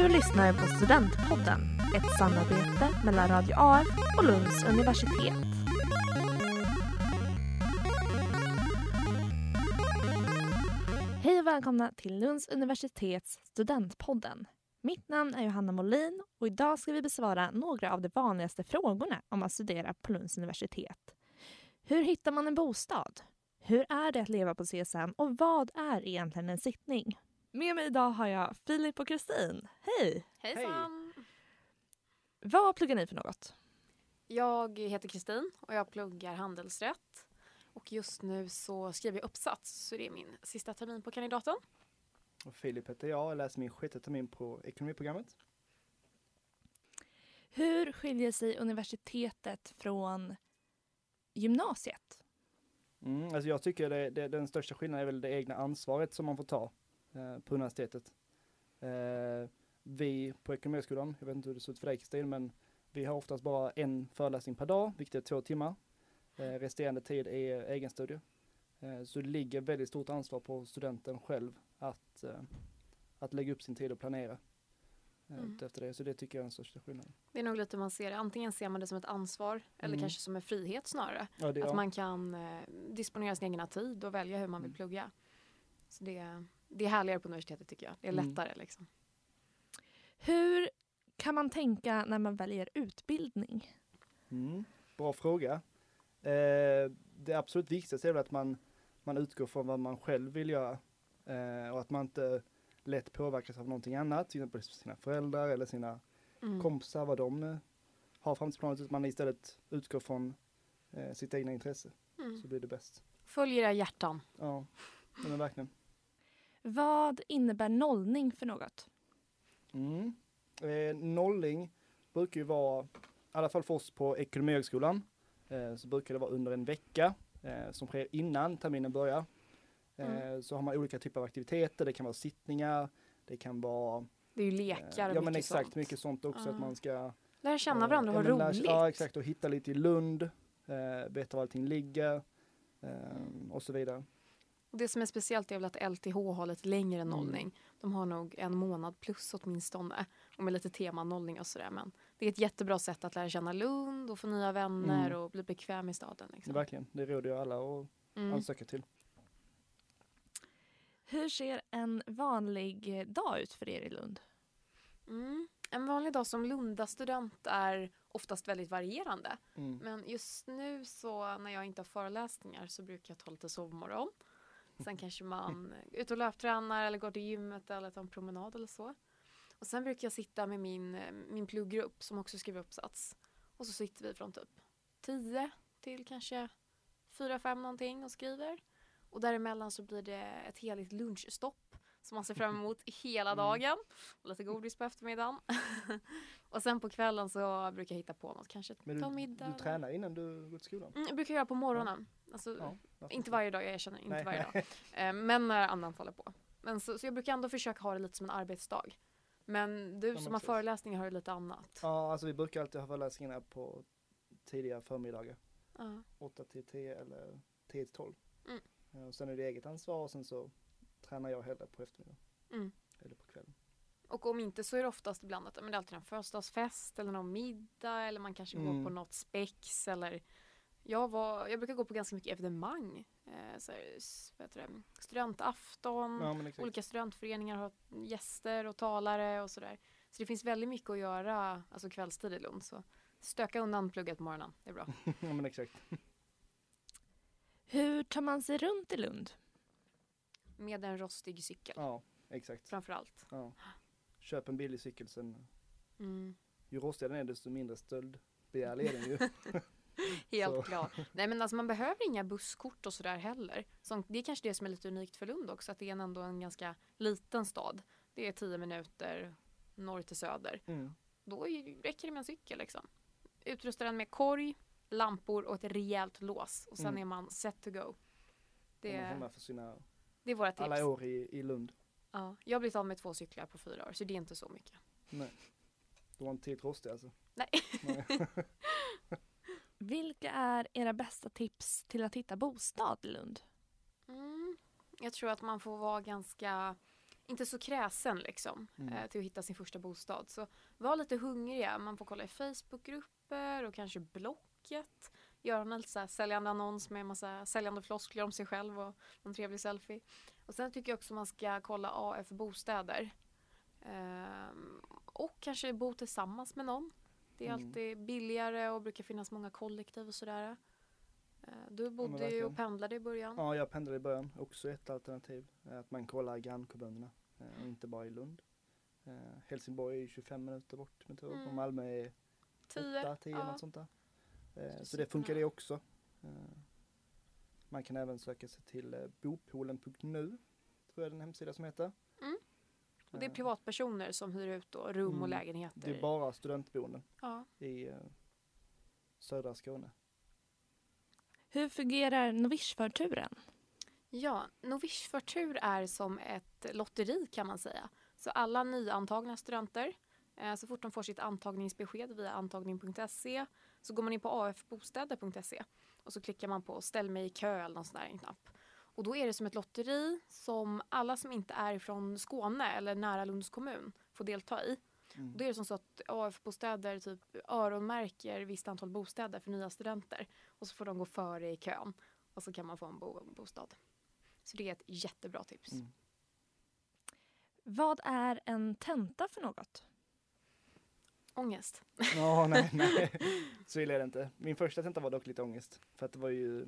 Du lyssnar på Studentpodden, ett samarbete mellan Radio AF och Lunds universitet. Hej och välkomna till Lunds universitets Studentpodden. Mitt namn är Johanna Molin och idag ska vi besvara några av de vanligaste frågorna om att studera på Lunds universitet. Hur hittar man en bostad? Hur är det att leva på CSN och vad är egentligen en sittning? Med mig idag har jag Filip och Kristin. Hej! Hejsan! Vad pluggar ni för något? Jag heter Kristin och jag pluggar handelsrätt. Och just nu så skriver jag uppsats, så det är min sista termin på kandidaten. Och Filip heter jag och läser min sjätte termin på ekonomiprogrammet. Hur skiljer sig universitetet från gymnasiet? Mm, alltså jag tycker det, det, den största skillnaden är väl det egna ansvaret som man får ta på universitetet. Eh, vi på Ekonomiskolan, jag vet inte hur det ser ut för dig Kristin, men vi har oftast bara en föreläsning per dag, vilket är två timmar. Eh, resterande tid är egenstudie. Eh, så det ligger väldigt stort ansvar på studenten själv att, eh, att lägga upp sin tid och planera eh, Mm. efter det. Så det tycker jag är den största skillnaden. Det är nog lite man ser det. Antingen ser man det som ett ansvar eller Mm. kanske som en frihet snarare. Ja, Att man kan eh, disponera sin egna tid och välja hur man vill Mm. plugga. Så det, det är härligare på universitetet tycker jag. Det är Mm. lättare liksom. Hur kan man tänka när man väljer utbildning? Mm, bra fråga. Eh, det absolut viktigaste är väl att man, man utgår från vad man själv vill göra. Eh, och att man inte lätt påverkas av någonting annat, till exempel sina föräldrar eller sina Mm. kompisar, vad de eh, har framtidsplaner. Utan man istället utgår från eh, sitt egna intresse, Mm. så blir det bäst. Följ era hjärtan. Ja, ja, men verkligen. Vad innebär nollning för något? Mm. Eh, nolling brukar ju vara, i alla fall för oss på Ekonomihögskolan, eh, så brukar det vara under en vecka eh, som sker innan terminen börjar. Eh, Mm. Så har man olika typer av aktiviteter, det kan vara sittningar, det kan vara Det är ju eh, lekar och Ja men exakt, sånt. mycket sånt också Ja. att man ska Lära känna eh, varandra och ha roligt. Ja exakt, och hitta lite i Lund, eh, veta var allting ligger eh, och så vidare. Och det som är speciellt är väl att LTH har lite längre Mm. nollning. De har nog en månad plus åtminstone. Och med lite tema nollning och sådär. Men det är ett jättebra sätt att lära känna Lund och få nya vänner Mm. och bli bekväm i staden. Liksom. Verkligen, det råder jag alla att Mm. ansöka till. Hur ser en vanlig dag ut för er i Lund? Mm. En vanlig dag som Lunda-student är oftast väldigt varierande. Mm. Men just nu så när jag inte har föreläsningar så brukar jag ta lite sovmorgon. Sen kanske man är ute och löptränar eller går till gymmet eller tar en promenad eller så. Och sen brukar jag sitta med min, min plugggrupp som också skriver uppsats. Och så sitter vi från typ 10 till kanske 4-5 någonting och skriver. Och däremellan så blir det ett heligt lunchstopp som man ser fram emot hela Mm. dagen. Och lite godis på eftermiddagen. och sen på kvällen så brukar jag hitta på något. Kanske Men ta du, middag. du tränar innan du går till skolan? Mm, jag brukar göra på morgonen. Alltså, Ja, inte varje dag, jag erkänner. Inte Nej. varje dag. Eh, men när andan faller på. Men så, så jag brukar ändå försöka ha det lite som en arbetsdag. Men du Ja, men som har föreläsningar har ju lite annat. Ja, alltså vi brukar alltid ha föreläsningarna på tidiga förmiddagar. Ja. 8 till 10 eller 10 till 12. Mm. Eh, Och sen är det eget ansvar och sen så tränar jag hellre på eftermiddagen. Mm. Eller på kvällen. Och om inte så är det oftast ibland att men det är alltid en födelsedagsfest eller någon middag eller man kanske går Mm. på något spex eller jag, var, jag brukar gå på ganska mycket evenemang. Eh, så här, s- vad heter det, studentafton, Ja, olika studentföreningar har gäster och talare och sådär. Så det finns väldigt mycket att göra alltså kvällstid i Lund. Så stöka undan plugget på morgonen, det är bra. ja, men exakt. Hur tar man sig runt i Lund? Med en rostig cykel Ja, exakt. framför allt. Ja. Köp en billig cykel sen. Mm. Ju rostigare den är desto mindre stöldbegärlig är den ju. Helt Så. klart. Nej men alltså man behöver inga busskort och sådär heller. Så det är kanske det som är lite unikt för Lund också, att det är en ändå en ganska liten stad. Det är tio minuter norr till söder. Mm. Då räcker det med en cykel liksom. Utrusta den med korg, lampor och ett rejält lås och sen Mm. är man set to go. Det... Är det är våra tips. alla år i, i Lund. Ja, jag har blivit av med två cyklar på fyra år så det är inte så mycket. Nej. De var inte tillräckligt rostiga alltså. Nej. Nej. Vilka är era bästa tips till att hitta bostad i Lund? Mm. Jag tror att man får vara ganska inte så kräsen liksom Mm. eh, till att hitta sin första bostad. Så var lite hungriga. Man får kolla i Facebookgrupper och kanske Blocket. Göra en så säljande annons med en massa säljande floskler om sig själv och en trevlig selfie. Och sen tycker jag också man ska kolla AF bostäder. Ehm, och kanske bo tillsammans med någon. Det är Mm. alltid billigare och brukar finnas många kollektiv och sådär. Eh, Du bodde ju verkligen. och pendlade i början. Ja, jag pendlade i början. Också ett alternativ. Att man kollar grannkommunerna. eh, Och inte bara i Lund. Eh, Helsingborg är ju 25 minuter bort med tåg. Mm. Och Malmö är Tio. 8, 10 ja. något sånt där. Så Så det funkar det också. Man kan även söka sig till eh, bopolen.nu. Tror jag är den hemsida som heter. Och det är Eh, privatpersoner som hyr ut då, rum och Mm. lägenheter. Det är bara studentboenden ja. i eh, södra Skåne. Hur fungerar novishförturen? ja, novishförtur är som ett lotteri kan man säga. Så alla nyantagna studenter, så fort de får sitt antagningsbesked via antagning.se så går man in på afbostäder.se och så klickar man på ställ mig i kö eller någon sån där knapp. Och då är det som ett lotteri som alla som inte är från Skåne eller nära Lunds kommun får delta i. Mm. Och Då är det som så att AF-bostäder typ öronmärker visst antal bostäder för nya studenter. Och så får de gå före i kön. Och så kan man få en bo bostad. Så det är ett jättebra tips. Mm. Vad är en tenta för något? Ångest. Ja, nej, nej. Så illa är det inte. Min första tenta var dock lite ångest. För att det var ju,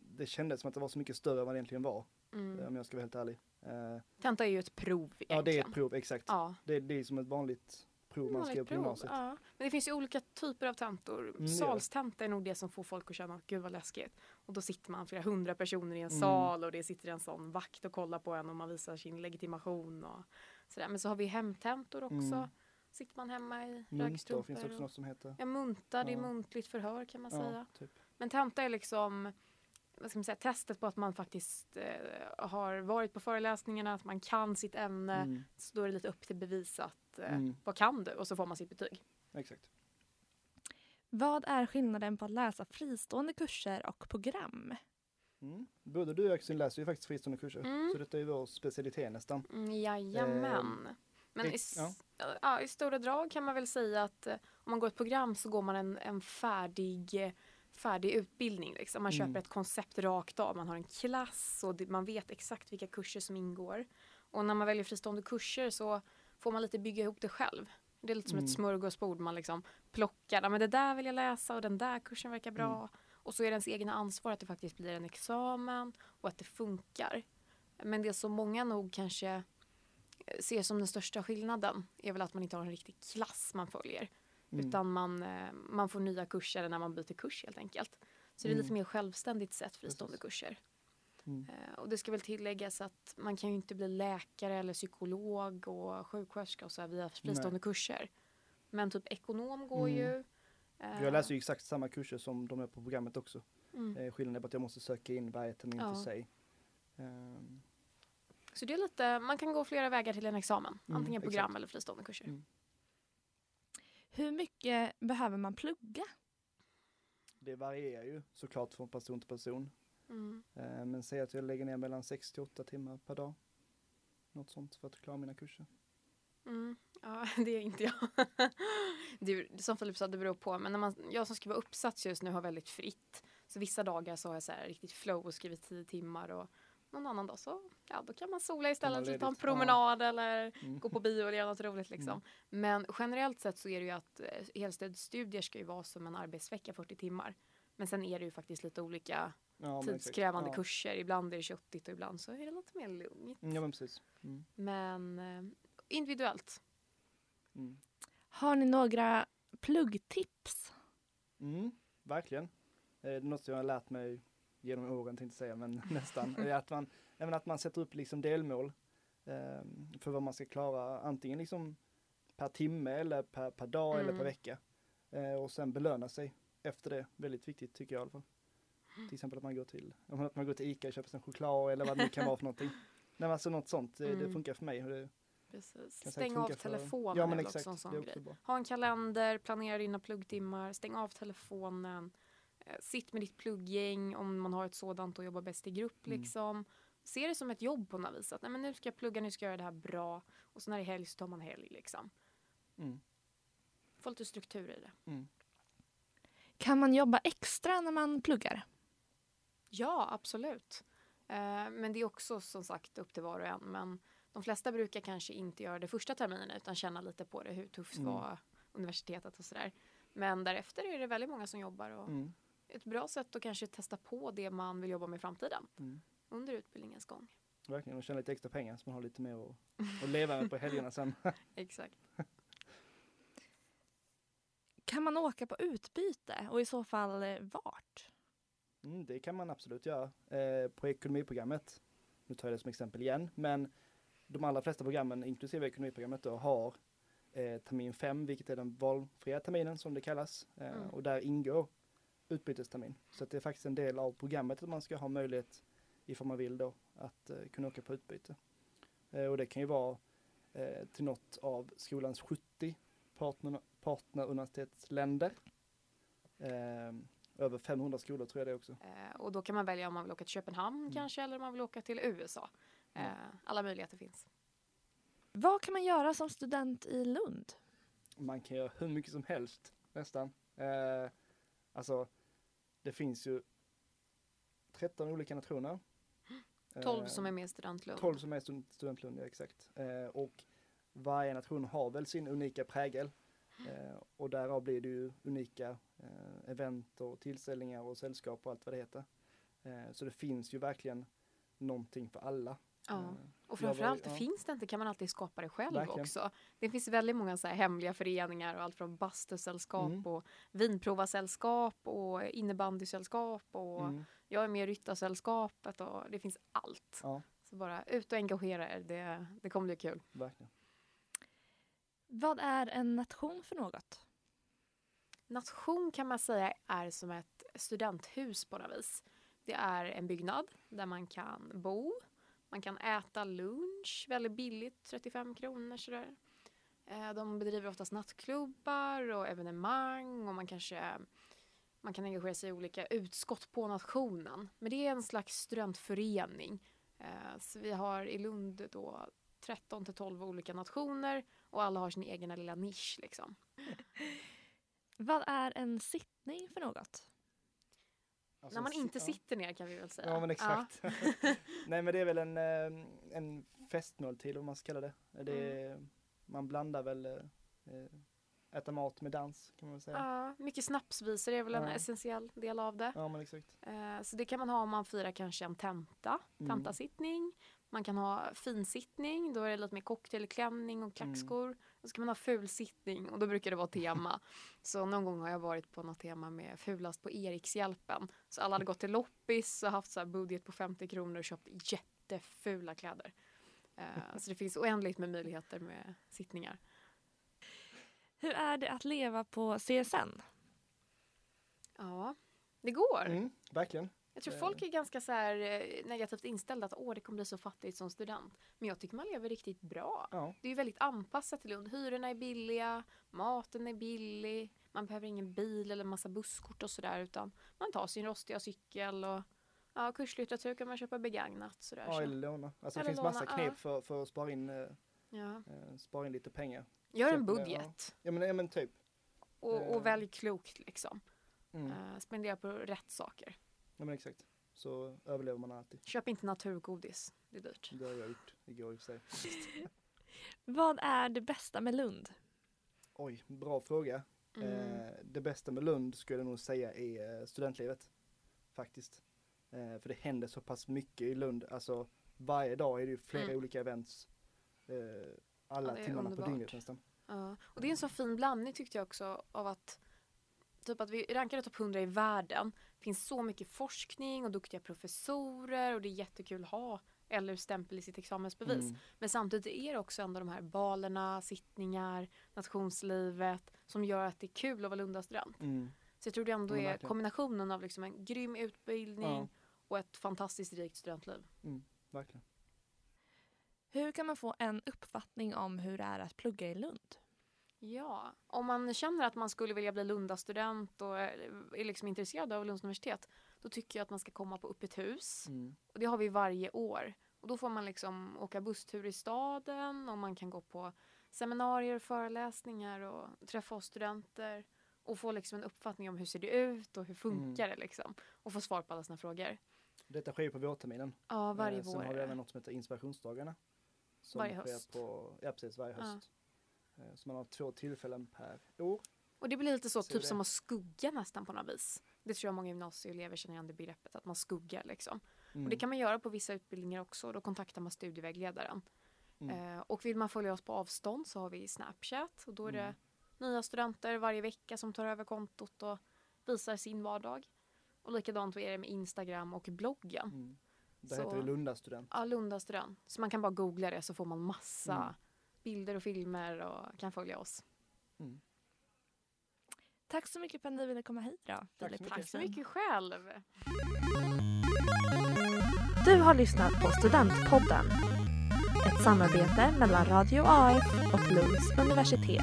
det kändes som att det var så mycket större än vad det egentligen var. Mm. Om jag ska vara helt ärlig. Eh, Tenta är ju ett prov egentligen. ja, det är ett prov, exakt. Ja. Det, det är som ett vanligt prov man skriver på gymnasiet. Ja. Men det finns ju olika typer av tentor. det. Salstenta är nog det som får folk att känna, gud vad läskigt. Och då sitter man flera hundra personer i en Mm. sal och det sitter en sån vakt och kollar på en och man visar sin legitimation och sådär. Men så har vi hemtentor också. Mm. Sitter man hemma i Muntor finns också och- något som heter. Ja, munta, det är Ja. muntligt förhör kan man säga. Typ. Men tenta är liksom vad ska man säga, testet på att man faktiskt eh, har varit på föreläsningarna, att man kan sitt ämne. Mm, Så då är det lite upp till bevis att eh, Mm. vad kan du? Och så får man sitt betyg. exakt. Vad är skillnaden på att läsa fristående kurser och program? Mm. Både du och Axel läser ju faktiskt fristående kurser. Mm. Så detta är ju vår specialitet nästan. Mm, jajamän. Men i, ja. ja, i stora drag kan man väl säga att eh, om man går ett program så går man en, en färdig, eh, färdig utbildning. Liksom. Man Mm. köper ett koncept rakt av. Man har en klass och man vet exakt vilka kurser som ingår. Och när man väljer fristående kurser så får man lite bygga ihop det själv. Det är lite som Mm. ett smörgåsbord. Man liksom plockar, men det där vill jag läsa och den där kursen verkar bra. Mm. Och så är det ens egna ansvar att det faktiskt blir en examen och att det funkar. Men det som många nog kanske ser som den största skillnaden är väl att man inte har en riktig klass man följer. Mm. Utan man, eh, man får nya kurser när man byter kurs helt enkelt. Så det är Mm. lite mer självständigt sätt fristående Precis. kurser. Mm. Eh, Och det ska väl tilläggas att man kan ju inte bli läkare eller psykolog och sjuksköterska och så här via fristående kurser. Men typ ekonom går Mm. ju. Eh, Jag läser ju exakt samma kurser som de är på programmet också. mm. Eh, skillnaden är bara att jag måste söka in varje termin Ja. för sig. Ehm, Så det är lite, man kan gå flera vägar till en examen. Mm, Antingen program exakt. eller fristående kurser. Mm. Hur mycket behöver man plugga? det varierar ju såklart från person till person. Mm. Eh, men säg att jag lägger ner mellan 6 till 8 timmar per dag. Något sånt för att klara mina kurser. Mm. Ja, det är inte jag. det är, som Filip sa, det beror på. Men när man, jag som skriver uppsats just nu har väldigt fritt. Så vissa dagar så har jag så här riktigt flow och skrivit 10 timmar. Och någon annan dag så ja, då kan man sola istället, ta en Ja. promenad eller Mm. gå på bio eller göra något roligt. Liksom. Mm. Men generellt sett så är det ju att eh, heltidsstudier ska ju vara som en arbetsvecka 40 timmar. Men sen är det ju faktiskt lite olika Ja, tidskrävande ja. kurser. Ibland är det köttigt och ibland så är det lite mer lugnt. Ja men precis. Mm. Men eh, individuellt. Mm. Har ni några pluggtips? Mm, verkligen. Eh, Det är något som jag har lärt mig genom åren tänkte jag säga, men nästan. att man, även att man sätter upp liksom delmål eh, för vad man ska klara, antingen liksom per timme eller per, per dag eller per Mm. vecka. Eh, och sen belöna sig efter det. Väldigt viktigt tycker jag i alla fall. Till exempel att man går till, att man går till Ica och köper sig en choklad eller vad det nu kan vara för någonting. Nej men alltså något sånt, det, det Mm. funkar för mig. Och det Precis. Stäng av funka för- telefonen Ja väl exakt, också en sån det grej. bra. Ha en kalender, planera dina pluggtimmar, stäng av telefonen. Eh, sitt med ditt plugggäng om man har ett sådant och jobbar bäst i grupp Mm. liksom. se det som ett jobb på något vis. Att nej, men nu ska jag plugga, nu ska jag göra det här bra. Och så när det är helg så tar man helg liksom. Mm. Få lite struktur i det. Mm. Kan man jobba extra när man pluggar? Ja, absolut. Eh, men det är också som sagt upp till var och en. Men de flesta brukar kanske inte göra det första terminen utan känna lite på det. Hur tufft Mm. var universitetet och sådär. Men därefter är det väldigt många som jobbar. Och Mm. Ett bra sätt att kanske testa på det man vill jobba med i framtiden Mm. under utbildningens gång. Verkligen, och tjäna lite extra pengar så man har lite mer att, att leva med på helgerna sen. Exakt. Kan man åka på utbyte och i så fall eh, vart? Mm, det kan man absolut göra. Eh, på ekonomiprogrammet, nu tar jag det som exempel igen, men de allra flesta programmen, inklusive ekonomiprogrammet, då, har eh, termin 5, vilket är den valfria terminen som det kallas. Eh, Mm. Och där ingår utbytestermin. Så att det är faktiskt en del av programmet att man ska ha möjlighet, ifall man vill då, att eh, kunna åka på utbyte. Eh, och det kan ju vara eh, till något av skolans 70 partner, partneruniversitetsländer. Eh, över 500 skolor tror jag det också. Eh, och då kan man välja om man vill åka till Köpenhamn Mm. kanske eller om man vill åka till USA. Eh, alla möjligheter finns. Vad kan man göra som student i Lund? Man kan göra hur mycket som helst nästan. Eh, alltså, det finns ju 13 olika nationer. 12 Eh, som är med i Studentlund. 12 som är stud- studentlund, ja, exakt. Eh, och varje nation har väl sin unika prägel. Eh, och därav blir det ju unika event och tillställningar och sällskap och allt vad det heter. Så det finns ju verkligen någonting för alla. Ja. Eh, Och jag var- framförallt, ja. finns det inte kan man alltid skapa det själv Verkligen. också. Det finns väldigt många så här hemliga föreningar och allt från bastusällskap Mm. och vinprovarsällskap och innebandysällskap och Mm, jag är med i ryttarsällskapet och det finns allt. ja, Så bara ut och engagera er, det, det kommer bli kul. verkligen. Vad är en nation för något? Nation kan man säga är som ett studenthus på något vis. Det är en byggnad där man kan bo, man kan äta lunch väldigt billigt, 35 kronor sådär. Eh, de bedriver oftast nattklubbar och evenemang och man kanske man kan engagera sig i olika utskott på nationen. Men det är en slags studentförening. Eh, så vi har i Lund då 13 till 12 olika nationer och alla har sin egen lilla nisch liksom. Vad är en sittning för något? Alltså, När man inte ja. sitter ner kan vi väl säga. Ja men exakt. Nej men det är väl en, eh, en festmåltid om man ska kalla det. det är, Man blandar väl eh, äta mat med dans kan man väl säga. Ja, mycket snapsvisor är väl en Ja. essentiell del av det. Ja men exakt. Eh, Så det kan man ha om man firar kanske en tenta, Mm. tentasittning. Man kan ha finsittning, då är det lite mer cocktailklänning och klackskor. Mm. Och så kan man ha fulsittning och då brukar det vara tema. så någon gång har jag varit på något tema med fulast på Erikshjälpen. Så alla hade gått till loppis och haft så här budget på 50 kronor och köpt jättefula kläder. Eh, Så det finns oändligt med möjligheter med sittningar. Hur är det att leva på CSN? Ja, det går. Mm, verkligen. Jag tror Eh. folk är ganska så här eh, negativt inställda att åh, det kommer bli så fattigt som student. Men jag tycker man lever riktigt bra. Ja. Det är ju väldigt anpassat till Lund. Hyrorna är billiga, maten är billig, man behöver ingen bil eller massa busskort och sådär utan man tar sin rostiga cykel och ja, kurslitteratur kan man köpa begagnat sådär. Ja eller låna. Alltså det finns massa låna, knep ja. för, för att spara in, eh, Ja. eh, spara in lite pengar. Gör en Köp- ja. budget Ja men, ja, men typ. och, och välj klokt liksom. Mm. Eh, spendera på rätt saker. Ja men exakt. Så överlever man alltid. Köp inte naturgodis, det är dyrt. Det har jag gjort igår i sig. Vad är det bästa med Lund? Oj, bra fråga. Mm. Eh, det bästa med Lund skulle jag nog säga är eh, studentlivet. Faktiskt. Eh, för det händer så pass mycket i Lund. Alltså varje dag är det ju flera Mm. olika events. Eh, alla Ja, timmarna underbart. på dygnet nästan. Ja, och det är en så fin blandning tyckte jag också av att typ att vi rankade topp 100 i världen. Det finns så mycket forskning och duktiga professorer och det är jättekul att ha eller stämpel i sitt examensbevis. Mm. Men samtidigt är det också ändå de här balerna, sittningar, nationslivet som gör att det är kul att vara Lundastudent. Mm. Så jag tror det ändå är kombinationen av liksom en grym utbildning Ja. och ett fantastiskt rikt studentliv. Verkligen. Hur kan man få en uppfattning om hur det är att plugga i Lund? Ja, om man känner att man skulle vilja bli Lundastudent och är liksom intresserad av Lunds universitet, då tycker jag att man ska komma på öppet hus. Mm. Och det har vi varje år. Och då får man liksom åka busstur i staden och man kan gå på seminarier och föreläsningar och träffa oss studenter och få liksom en uppfattning om hur ser det ut och hur funkar det liksom. Och få svar på alla sina frågor. Detta sker ju på vårterminen. Ja, varje Eh, vår. Sen har vi även något som heter inspirationsdagarna. Som Varje sker höst. På, ja, precis, varje Ja. höst. Eh, Så man har två tillfällen per år. Och det blir lite så, Så typ det- som att skugga nästan på något vis. Det tror jag många gymnasieelever känner igen det begreppet, att man skuggar liksom. Mm. Och det kan man göra på vissa utbildningar också, då kontaktar man studievägledaren. Mm. Eh, och vill man följa oss på avstånd så har vi Snapchat och då är det Mm. nya studenter varje vecka som tar över kontot och visar sin vardag. Och likadant är det med Instagram och bloggen. Mm. Det Så- heter det Lunda student. Ja, Lunda student. Så man kan bara googla det så får man massa Mm. Bilder och filmer och kan följa oss. Mm. Tack så mycket för att ni ville komma hit idag. Tack så och Tack så mycket själv. Du har lyssnat på Studentpodden. Ett samarbete mellan Radio AF och Lunds universitet.